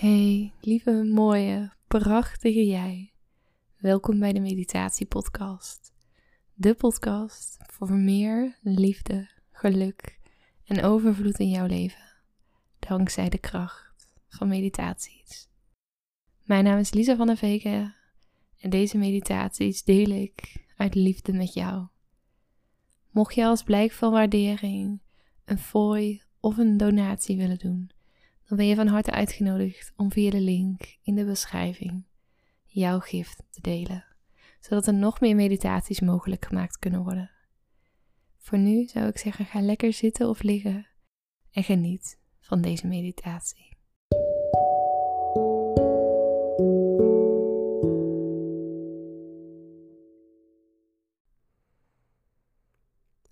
Hey, lieve, mooie, prachtige jij. Welkom bij de Meditatie Podcast. De podcast voor meer liefde, geluk en overvloed in jouw leven. Dankzij de kracht van meditaties. Mijn naam is Lisa van der Veken en deze meditaties deel ik uit liefde met jou. Mocht je als blijk van waardering een fooi of een donatie willen doen, dan ben je van harte uitgenodigd om via de link in de beschrijving jouw gift te delen, zodat er nog meer meditaties mogelijk gemaakt kunnen worden. Voor nu zou ik zeggen: ga lekker zitten of liggen en geniet van deze meditatie.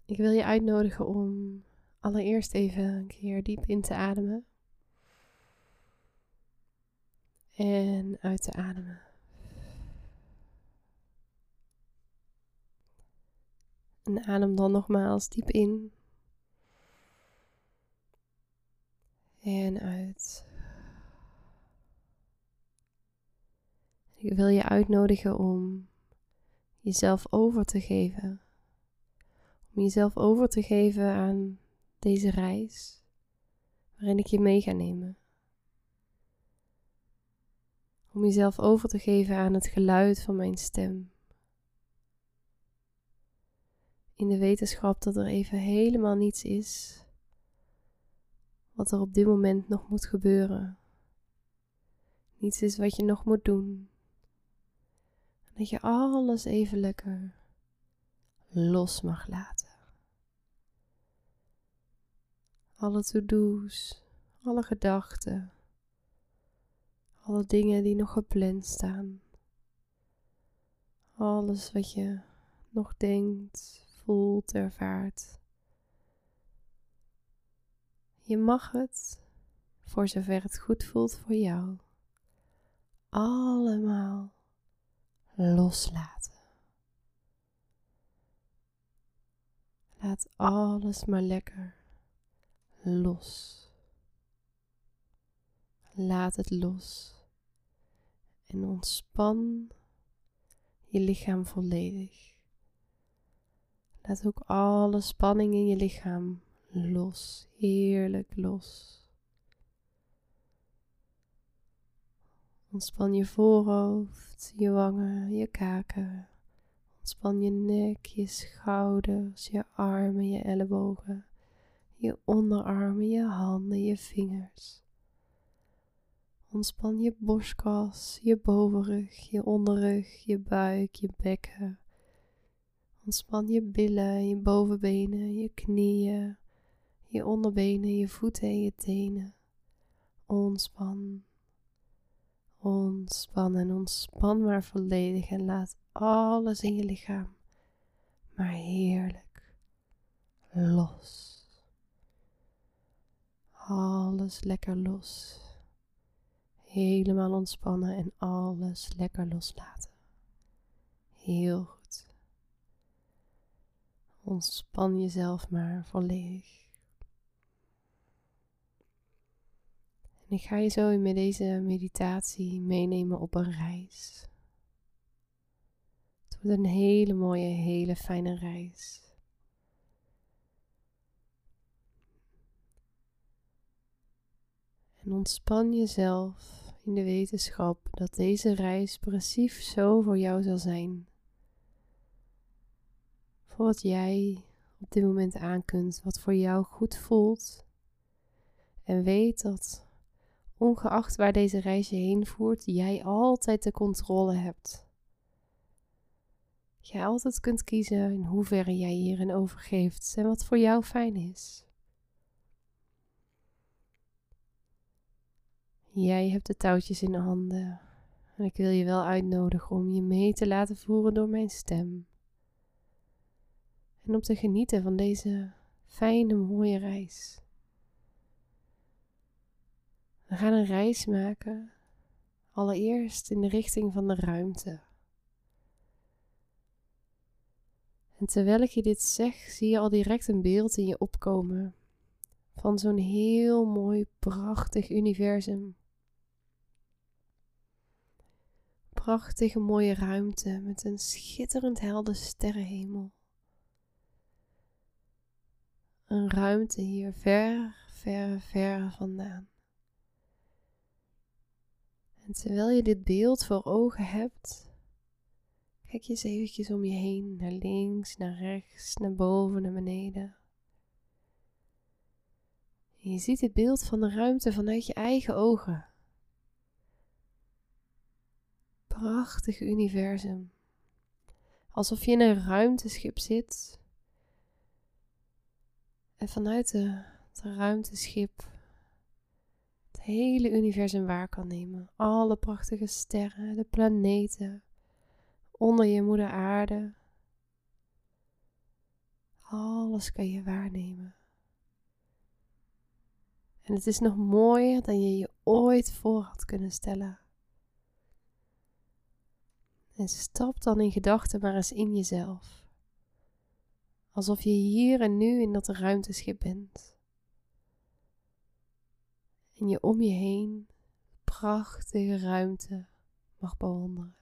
Ik wil je uitnodigen om allereerst even een keer diep in te ademen. En uit te ademen. En adem dan nogmaals diep in. En uit. Ik wil je uitnodigen om jezelf over te geven. Om jezelf over te geven aan deze reis waarin ik je mee ga nemen. Om jezelf over te geven aan het geluid van mijn stem. In de wetenschap dat er even helemaal niets is wat er op dit moment nog moet gebeuren. Niets is wat je nog moet doen. En dat je alles even lekker los mag laten. Alle to-do's, alle gedachten, alle dingen die nog gepland staan. Alles wat je nog denkt, voelt, ervaart. Je mag het, voor zover het goed voelt voor jou, allemaal loslaten. Laat alles maar lekker los. Laat het los en ontspan je lichaam volledig. Laat ook alle spanning in je lichaam los, heerlijk los. Ontspan je voorhoofd, je wangen, je kaken. Ontspan je nek, je schouders, je armen, je ellebogen, je onderarmen, je handen, je vingers. Ontspan je borstkas, je bovenrug, je onderrug, je buik, je bekken. Ontspan je billen, je bovenbenen, je knieën, je onderbenen, je voeten en je tenen. Ontspan. Ontspan en ontspan maar volledig en laat alles in je lichaam maar heerlijk los. Alles lekker los. Helemaal ontspannen en alles lekker loslaten. Heel goed. Ontspan jezelf maar volledig. En ik ga je zo met deze meditatie meenemen op een reis. Het wordt een hele mooie, hele fijne reis. En ontspan jezelf in de wetenschap dat deze reis precies zo voor jou zal zijn. Voor wat jij op dit moment aan kunt, wat voor jou goed voelt. En weet dat ongeacht waar deze reis je heen voert, jij altijd de controle hebt. Jij altijd kunt kiezen in hoeverre jij hierin overgeeft en wat voor jou fijn is. Jij hebt de touwtjes in de handen en ik wil je wel uitnodigen om je mee te laten voeren door mijn stem. En om te genieten van deze fijne, mooie reis. We gaan een reis maken, allereerst in de richting van de ruimte. En terwijl ik je dit zeg, zie je al direct een beeld in je opkomen van zo'n heel mooi, prachtig universum. Prachtige mooie ruimte met een schitterend helder sterrenhemel. Een ruimte hier ver, ver, ver vandaan. En terwijl je dit beeld voor ogen hebt, kijk je eens eventjes om je heen, naar links, naar rechts, naar boven, naar beneden. En je ziet het beeld van de ruimte vanuit je eigen ogen. Prachtig universum. Alsof je in een ruimteschip zit. En vanuit de, het ruimteschip het hele universum waar kan nemen. Alle prachtige sterren, de planeten, onder je moeder aarde. Alles kan je waarnemen. En het is nog mooier dan je je ooit voor had kunnen stellen. En stap dan in gedachten maar eens in jezelf. Alsof je hier en nu in dat ruimteschip bent. En je om je heen prachtige ruimte mag bewonderen.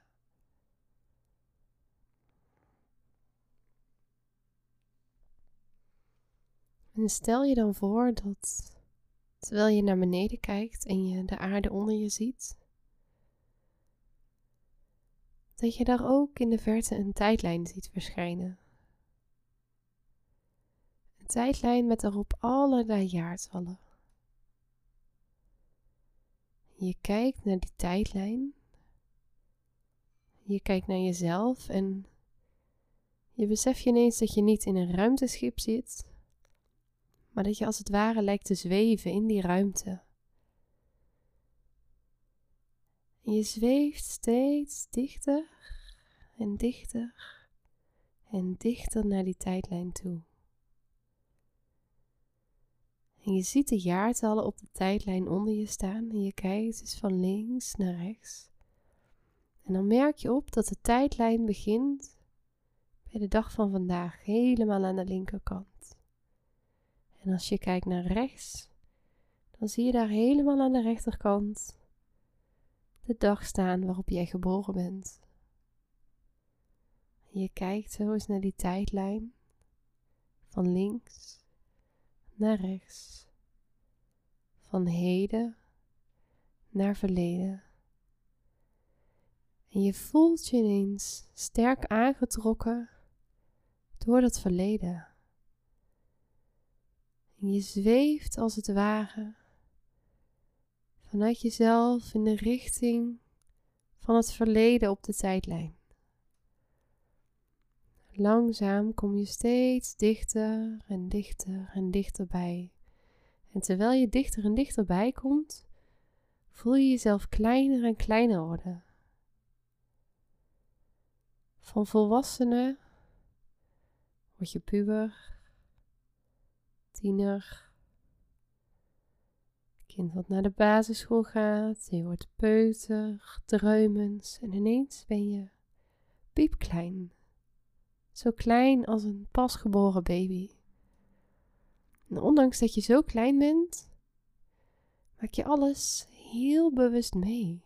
En stel je dan voor dat terwijl je naar beneden kijkt en je de aarde onder je ziet, dat je daar ook in de verte een tijdlijn ziet verschijnen. Een tijdlijn met daarop allerlei jaartallen. Je kijkt naar die tijdlijn. Je kijkt naar jezelf en je beseft je ineens dat je niet in een ruimteschip zit, maar dat je als het ware lijkt te zweven in die ruimte. En je zweeft steeds dichter en dichter en dichter naar die tijdlijn toe. En je ziet de jaartallen op de tijdlijn onder je staan en je kijkt dus van links naar rechts. En dan merk je op dat de tijdlijn begint bij de dag van vandaag, helemaal aan de linkerkant. En als je kijkt naar rechts, dan zie je daar helemaal aan de rechterkant de dag staan waarop jij geboren bent. je kijkt zo eens naar die tijdlijn van links naar rechts, van heden naar verleden. En je voelt je ineens sterk aangetrokken door dat verleden. En je zweeft als het ware vanuit jezelf in de richting van het verleden op de tijdlijn. Langzaam kom je steeds dichter en dichter en dichterbij. En terwijl je dichter en dichterbij komt, voel je jezelf kleiner en kleiner worden. Van volwassene word je puber, tiener, kind wat naar de basisschool gaat, je wordt peuter, dreumens en ineens ben je piepklein. Zo klein als een pasgeboren baby. En ondanks dat je zo klein bent, maak je alles heel bewust mee.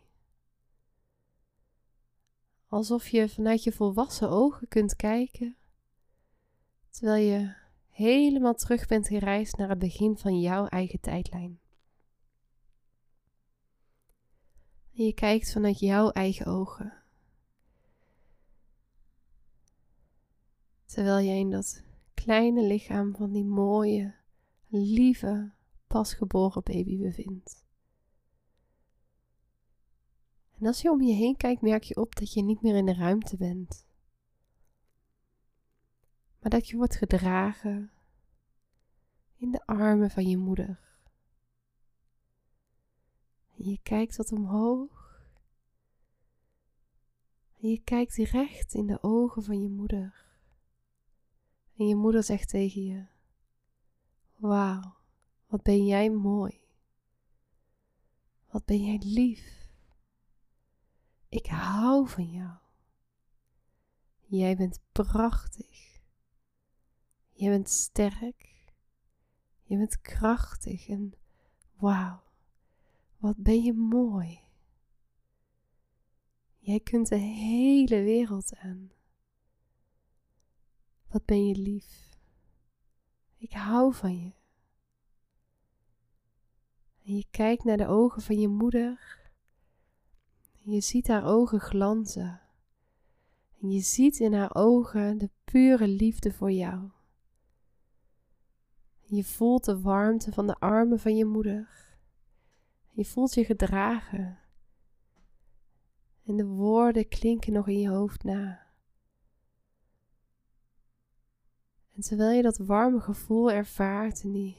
Alsof je vanuit je volwassen ogen kunt kijken, terwijl je helemaal terug bent gereisd naar het begin van jouw eigen tijdlijn. En je kijkt vanuit jouw eigen ogen. Terwijl jij in dat kleine lichaam van die mooie, lieve, pasgeboren baby bevindt. En als je om je heen kijkt, merk je op dat je niet meer in de ruimte bent. Maar dat je wordt gedragen in de armen van je moeder. Je kijkt wat omhoog. En je kijkt recht in de ogen van je moeder. En je moeder zegt tegen je: Wauw, wat ben jij mooi. Wat ben jij lief. Ik hou van jou. Jij bent prachtig. Je bent sterk. Je bent krachtig en wauw, wat ben je mooi. Jij kunt de hele wereld aan. Wat ben je lief. Ik hou van je. En je kijkt naar de ogen van je moeder. Je ziet haar ogen glanzen. En je ziet in haar ogen de pure liefde voor jou. Je voelt de warmte van de armen van je moeder. Je voelt je gedragen. En de woorden klinken nog in je hoofd na. En terwijl je dat warme gevoel ervaart en die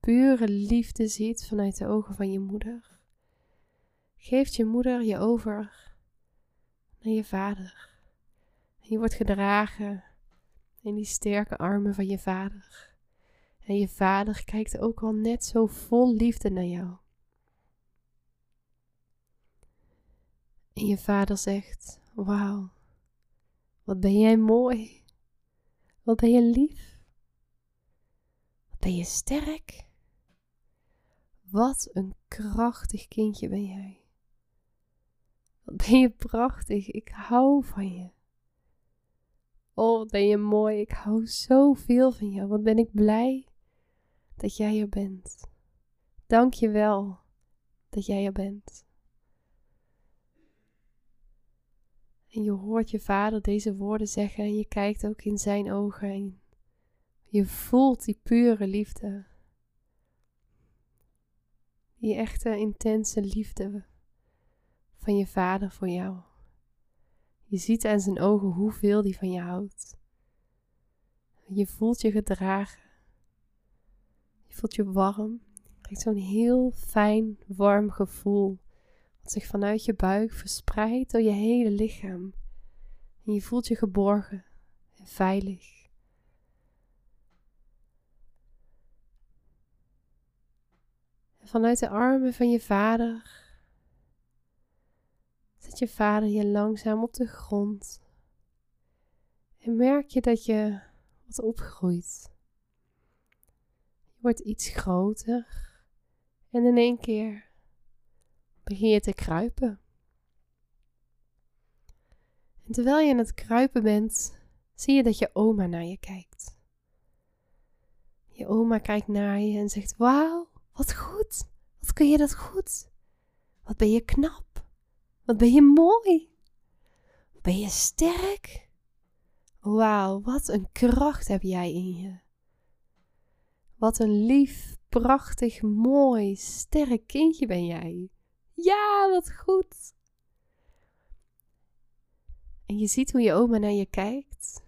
pure liefde ziet vanuit de ogen van je moeder, geeft je moeder je over naar je vader. Je wordt gedragen in die sterke armen van je vader. En je vader kijkt ook al net zo vol liefde naar jou. En je vader zegt: Wauw, wat ben jij mooi. Wat ben je lief. Wat ben je sterk. Wat een krachtig kindje ben jij. Wat ben je prachtig. Ik hou van je. Oh, wat ben je mooi. Ik hou zoveel van jou. Wat ben ik blij dat jij er bent. Dank je wel dat jij er bent. En je hoort je vader deze woorden zeggen en je kijkt ook in zijn ogen en je voelt die pure liefde. Die echte intense liefde van je vader voor jou. Je ziet aan zijn ogen hoeveel die van je houdt. Je voelt je gedragen. Je voelt je warm. Je krijgt zo'n heel fijn, warm gevoel. Wat zich vanuit je buik verspreidt door je hele lichaam. En je voelt je geborgen en veilig. En vanuit de armen van je vader zet je vader je langzaam op de grond. En merk je dat je wat opgroeit wordt iets groter en in één keer begin je te kruipen. En terwijl je aan het kruipen bent, zie je dat je oma naar je kijkt. Je oma kijkt naar je en zegt: Wauw, wat goed! Wat kun je dat goed? Wat ben je knap? Wat ben je mooi? Ben je sterk? Wauw, wat een kracht heb jij in je. Wat een lief, prachtig, mooi, sterk kindje ben jij. Ja, wat goed. En je ziet hoe je oma naar je kijkt.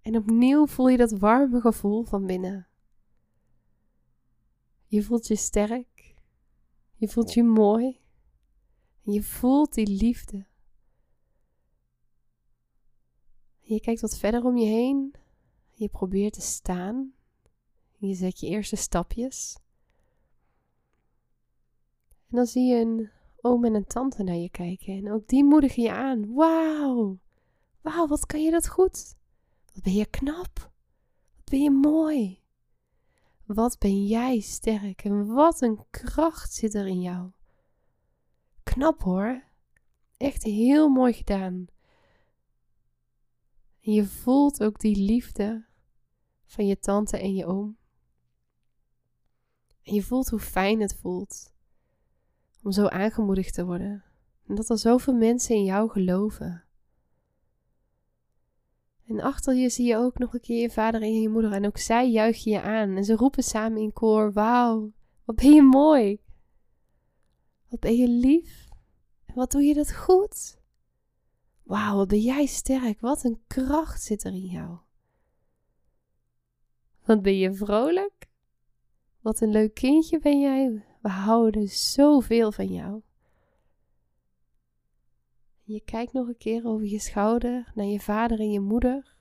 En opnieuw voel je dat warme gevoel van binnen. Je voelt je sterk. Je voelt je mooi. Je voelt die liefde. Je kijkt wat verder om je heen. Je probeert te staan. Je zet je eerste stapjes. En dan zie je een oom en een tante naar je kijken. En ook die moedigen je aan. Wauw! Wauw, wat kan je dat goed? Wat ben je knap? Wat ben je mooi? Wat ben jij sterk en wat een kracht zit er in jou. Knap hoor. Echt heel mooi gedaan. En je voelt ook die liefde van je tante en je oom. En je voelt hoe fijn het voelt om zo aangemoedigd te worden. En dat er zoveel mensen in jou geloven. En achter je zie je ook nog een keer je vader en je moeder. En ook zij juichen je aan. En ze roepen samen in koor: Wauw, wat ben je mooi. Wat ben je lief. En wat doe je dat goed. Wauw, wat ben jij sterk. Wat een kracht zit er in jou. Wat ben je vrolijk. Wat een leuk kindje ben jij. We houden zoveel van jou. Je kijkt nog een keer over je schouder naar je vader en je moeder.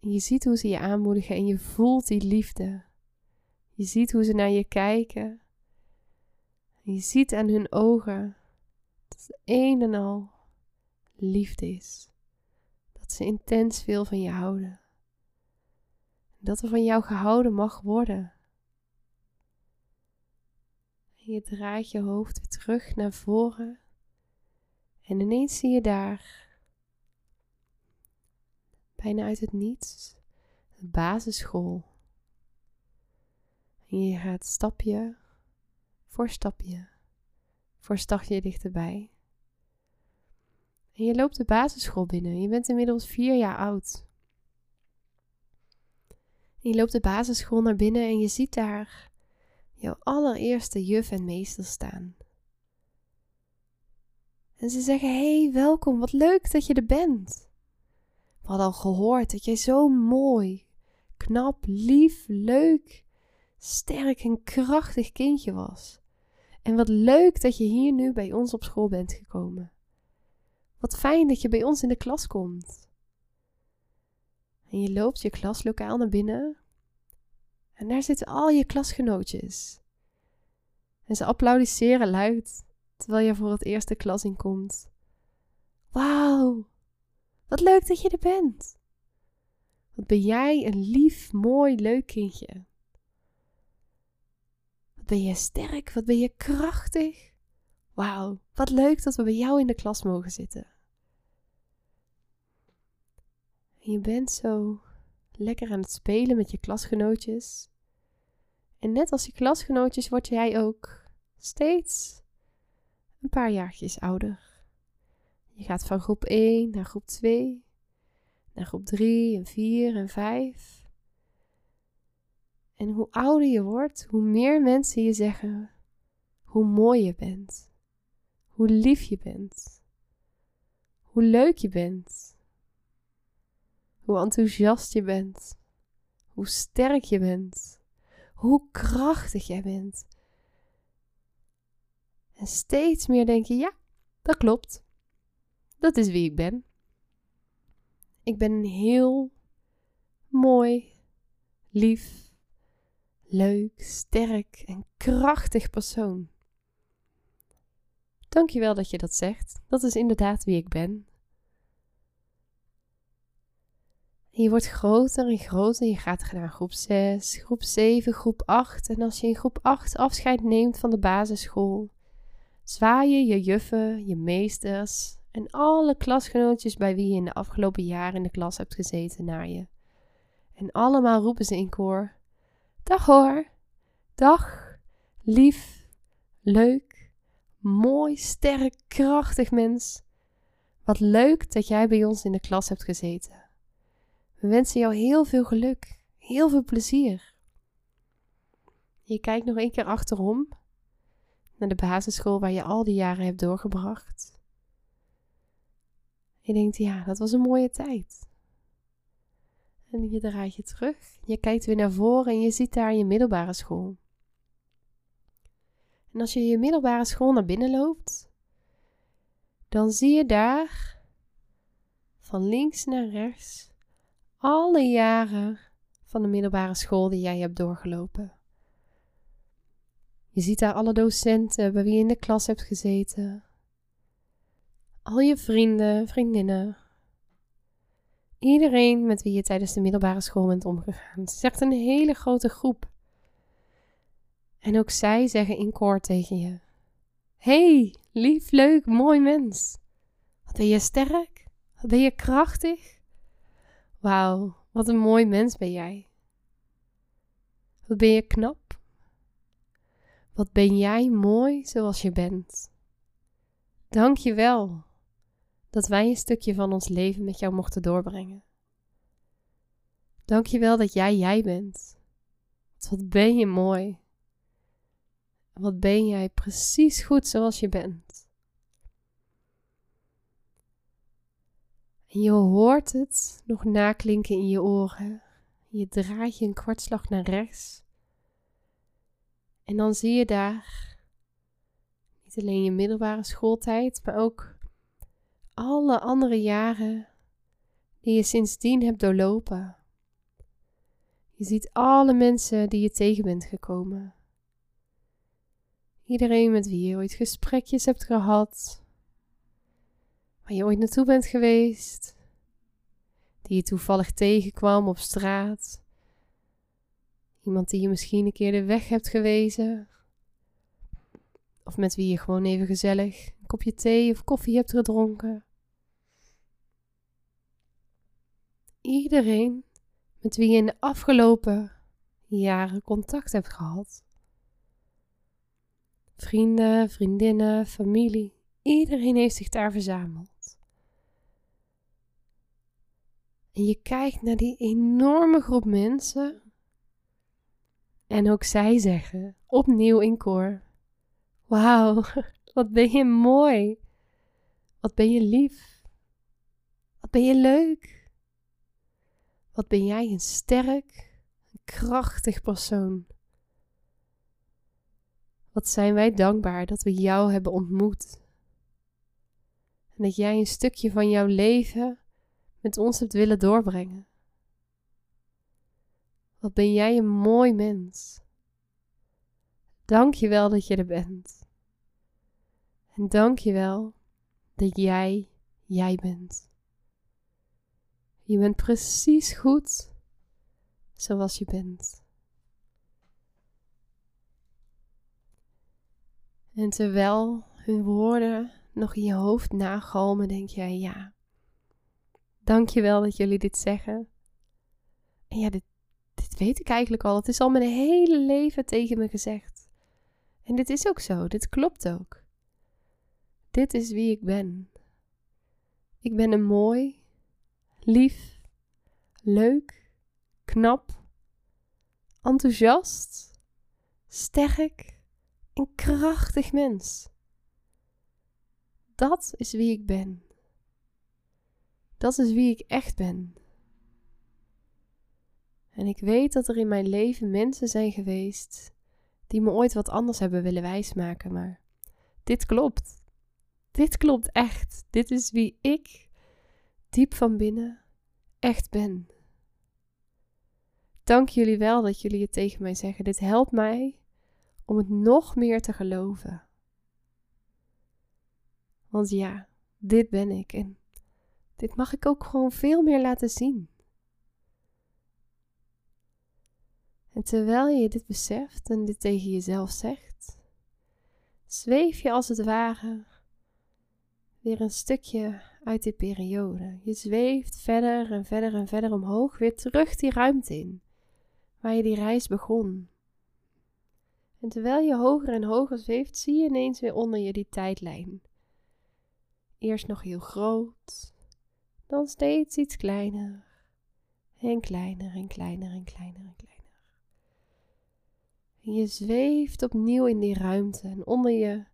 En je ziet hoe ze je aanmoedigen en je voelt die liefde. Je ziet hoe ze naar je kijken. En je ziet aan hun ogen dat het een en al liefde is. Dat ze intens veel van je houden. Dat er van jou gehouden mag worden. Je draait je hoofd weer terug naar voren. En ineens zie je daar, bijna uit het niets, de basisschool. En je gaat stapje voor stapje voor stapje dichterbij. En je loopt de basisschool binnen. Je bent inmiddels vier jaar oud. En je loopt de basisschool naar binnen en je ziet daar jouw allereerste juf en meester staan. En ze zeggen: Hey, welkom, wat leuk dat je er bent. We hadden al gehoord dat jij zo mooi, knap, lief, leuk, sterk en krachtig kindje was. En wat leuk dat je hier nu bij ons op school bent gekomen. Wat fijn dat je bij ons in de klas komt. En je loopt je klaslokaal naar binnen. En daar zitten al je klasgenootjes. En ze applaudisseren luid terwijl je voor het eerste klas inkomt. Wauw, wat leuk dat je er bent. Wat ben jij een lief, mooi, leuk kindje. Wat ben je sterk, wat ben je krachtig. Wauw, wat leuk dat we bij jou in de klas mogen zitten. En je bent zo lekker aan het spelen met je klasgenootjes. En net als je klasgenootjes word jij ook steeds een paar jaartjes ouder. Je gaat van groep 1 naar groep 2, naar groep 3 en 4 en 5. En hoe ouder je wordt, hoe meer mensen je zeggen hoe mooi je bent, hoe lief je bent, hoe leuk je bent, hoe enthousiast je bent, hoe sterk je bent, hoe krachtig jij bent. En steeds meer denk je, ja, dat klopt. Dat is wie ik ben. Ik ben een heel mooi, lief, leuk, sterk en krachtig persoon. Dankjewel dat je dat zegt. Dat is inderdaad wie ik ben. En je wordt groter en groter. Je gaat naar groep 6, groep 7, groep 8. En als je in groep 8 afscheid neemt van de basisschool, zwaaien je juffen, je meesters en alle klasgenootjes bij wie je in de afgelopen jaren in de klas hebt gezeten naar je. En allemaal roepen ze in koor: Dag hoor. Dag, lief, leuk, mooi, sterk, krachtig mens. Wat leuk dat jij bij ons in de klas hebt gezeten. We wensen jou heel veel geluk, heel veel plezier. Je kijkt nog een keer achterom naar de basisschool waar je al die jaren hebt doorgebracht. Je denkt, ja, dat was een mooie tijd. En je draait je terug. Je kijkt weer naar voren en je ziet daar je middelbare school. En als je je middelbare school naar binnen loopt, dan zie je daar van links naar rechts alle jaren van de middelbare school die jij hebt doorgelopen. Je ziet daar alle docenten bij wie je in de klas hebt gezeten. Al je vrienden, vriendinnen, Iedereen met wie je tijdens de middelbare school bent omgegaan. Het is echt een hele grote groep. En ook zij zeggen in koor tegen je: Hey, lief, leuk, mooi mens. Wat ben je sterk? Wat ben je krachtig? Wauw, wat een mooi mens ben jij. Wat ben je knap? Wat ben jij mooi zoals je bent? Dank je wel dat wij een stukje van ons leven met jou mochten doorbrengen. Dank je wel dat jij jij bent. Wat ben je mooi. Wat ben jij precies goed zoals je bent. En je hoort het nog naklinken in je oren. Je draait je een kwartslag naar rechts. En dan zie je daar niet alleen je middelbare schooltijd, maar ook alle andere jaren die je sindsdien hebt doorlopen. Je ziet alle mensen die je tegen bent gekomen. Iedereen met wie je ooit gesprekjes hebt gehad, waar je ooit naartoe bent geweest, die je toevallig tegenkwam op straat, iemand die je misschien een keer de weg hebt gewezen, of met wie je gewoon even gezellig een kopje thee of koffie hebt gedronken. Iedereen met wie je in de afgelopen jaren contact hebt gehad. Vrienden, vriendinnen, familie, iedereen heeft zich daar verzameld. En je kijkt naar die enorme groep mensen. En ook zij zeggen, opnieuw in koor: Wauw, wat ben je mooi. Wat ben je lief. Wat ben je leuk. Wat ben jij een sterk, een krachtig persoon. Wat zijn wij dankbaar dat we jou hebben ontmoet. En dat jij een stukje van jouw leven met ons hebt willen doorbrengen. Wat ben jij een mooi mens. Dank je wel dat je er bent. En dank je wel dat jij jij bent. Je bent precies goed zoals je bent. En terwijl hun woorden nog in je hoofd nagalmen, denk jij, ja, dank je wel dat jullie dit zeggen. En ja, dit, dit weet ik eigenlijk al. Het is al mijn hele leven tegen me gezegd. En dit is ook zo, dit klopt ook. Dit is wie ik ben. Ik ben een mooi, lief, leuk, knap, enthousiast, sterk en krachtig mens. Dat is wie ik ben. Dat is wie ik echt ben. En ik weet dat er in mijn leven mensen zijn geweest die me ooit wat anders hebben willen wijsmaken, maar dit klopt. Dit klopt echt. Dit is wie ik diep van binnen echt ben. Dank jullie wel dat jullie het tegen mij zeggen. Dit helpt mij om het nog meer te geloven. Want ja, dit ben ik en dit mag ik ook gewoon veel meer laten zien. En terwijl je dit beseft en dit tegen jezelf zegt, zweef je als het ware weer een stukje uit die periode. Je zweeft verder en verder en verder omhoog, weer terug die ruimte in, waar je die reis begon. En terwijl je hoger en hoger zweeft, zie je ineens weer onder je die tijdlijn. Eerst nog heel groot, dan steeds iets kleiner, en kleiner en kleiner en kleiner en kleiner. En je zweeft opnieuw in die ruimte en onder je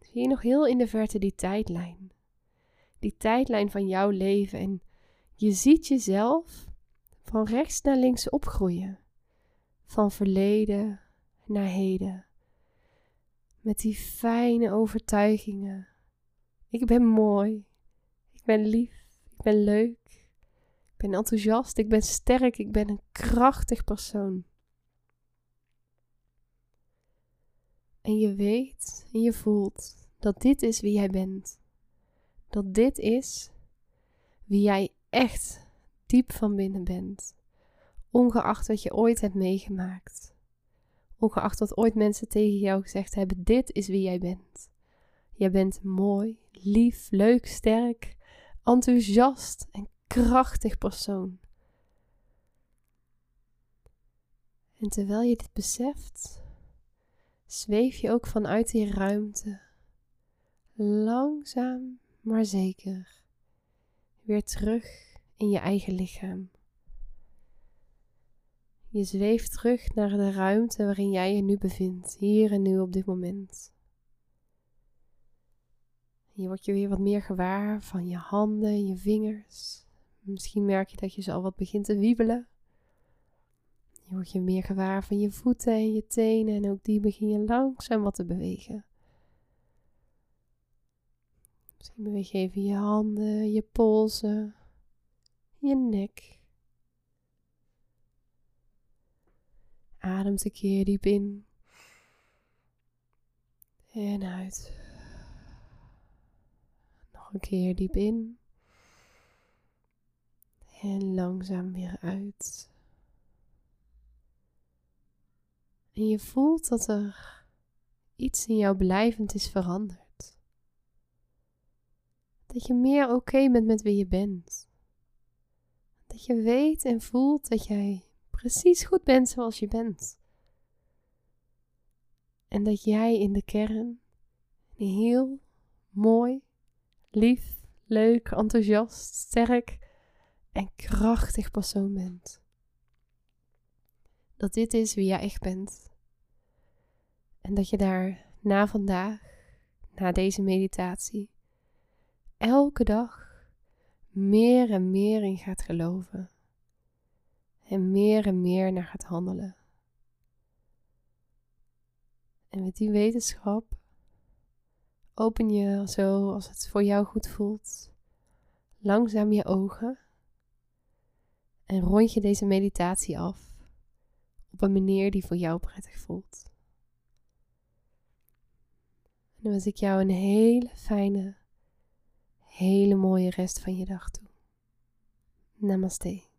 zie je nog heel in de verte die tijdlijn. Die tijdlijn van jouw leven en je ziet jezelf van rechts naar links opgroeien. Van verleden naar heden. Met die fijne overtuigingen. Ik ben mooi. Ik ben lief. Ik ben leuk. Ik ben enthousiast. Ik ben sterk. Ik ben een krachtig persoon. En je weet en je voelt dat dit is wie jij bent. Dat dit is wie jij echt diep van binnen bent. Ongeacht wat je ooit hebt meegemaakt. Ongeacht wat ooit mensen tegen jou gezegd hebben, dit is wie jij bent. Jij bent mooi, lief, leuk, sterk, enthousiast en krachtig persoon. En terwijl je dit beseft, zweef je ook vanuit die ruimte langzaam maar zeker weer terug in je eigen lichaam. Je zweeft terug naar de ruimte waarin jij je nu bevindt, hier en nu op dit moment. Je wordt je weer wat meer gewaar van je handen, je vingers. Misschien merk je dat je ze al wat begint te wiebelen. Je wordt je meer gewaar van je voeten en je tenen en ook die begin je langzaam wat te bewegen. Misschien beweeg je even je handen, je polsen, je nek. Ademt een keer diep in en uit. Een keer diep in en langzaam weer uit. En je voelt dat er iets in jou blijvend is veranderd. Dat je meer oké bent met wie je bent. Dat je weet en voelt dat jij precies goed bent zoals je bent. En dat jij in de kern een heel mooi, lief, leuk, enthousiast, sterk en krachtig persoon bent. Dat dit is wie jij echt bent. En dat je daar na vandaag, na deze meditatie, elke dag meer en meer in gaat geloven. En meer en meer naar gaat handelen. En met die wetenschap open je zo, als het voor jou goed voelt, langzaam je ogen en rond je deze meditatie af op een manier die voor jou prettig voelt. En dan wens ik jou een hele fijne, hele mooie rest van je dag toe. Namaste.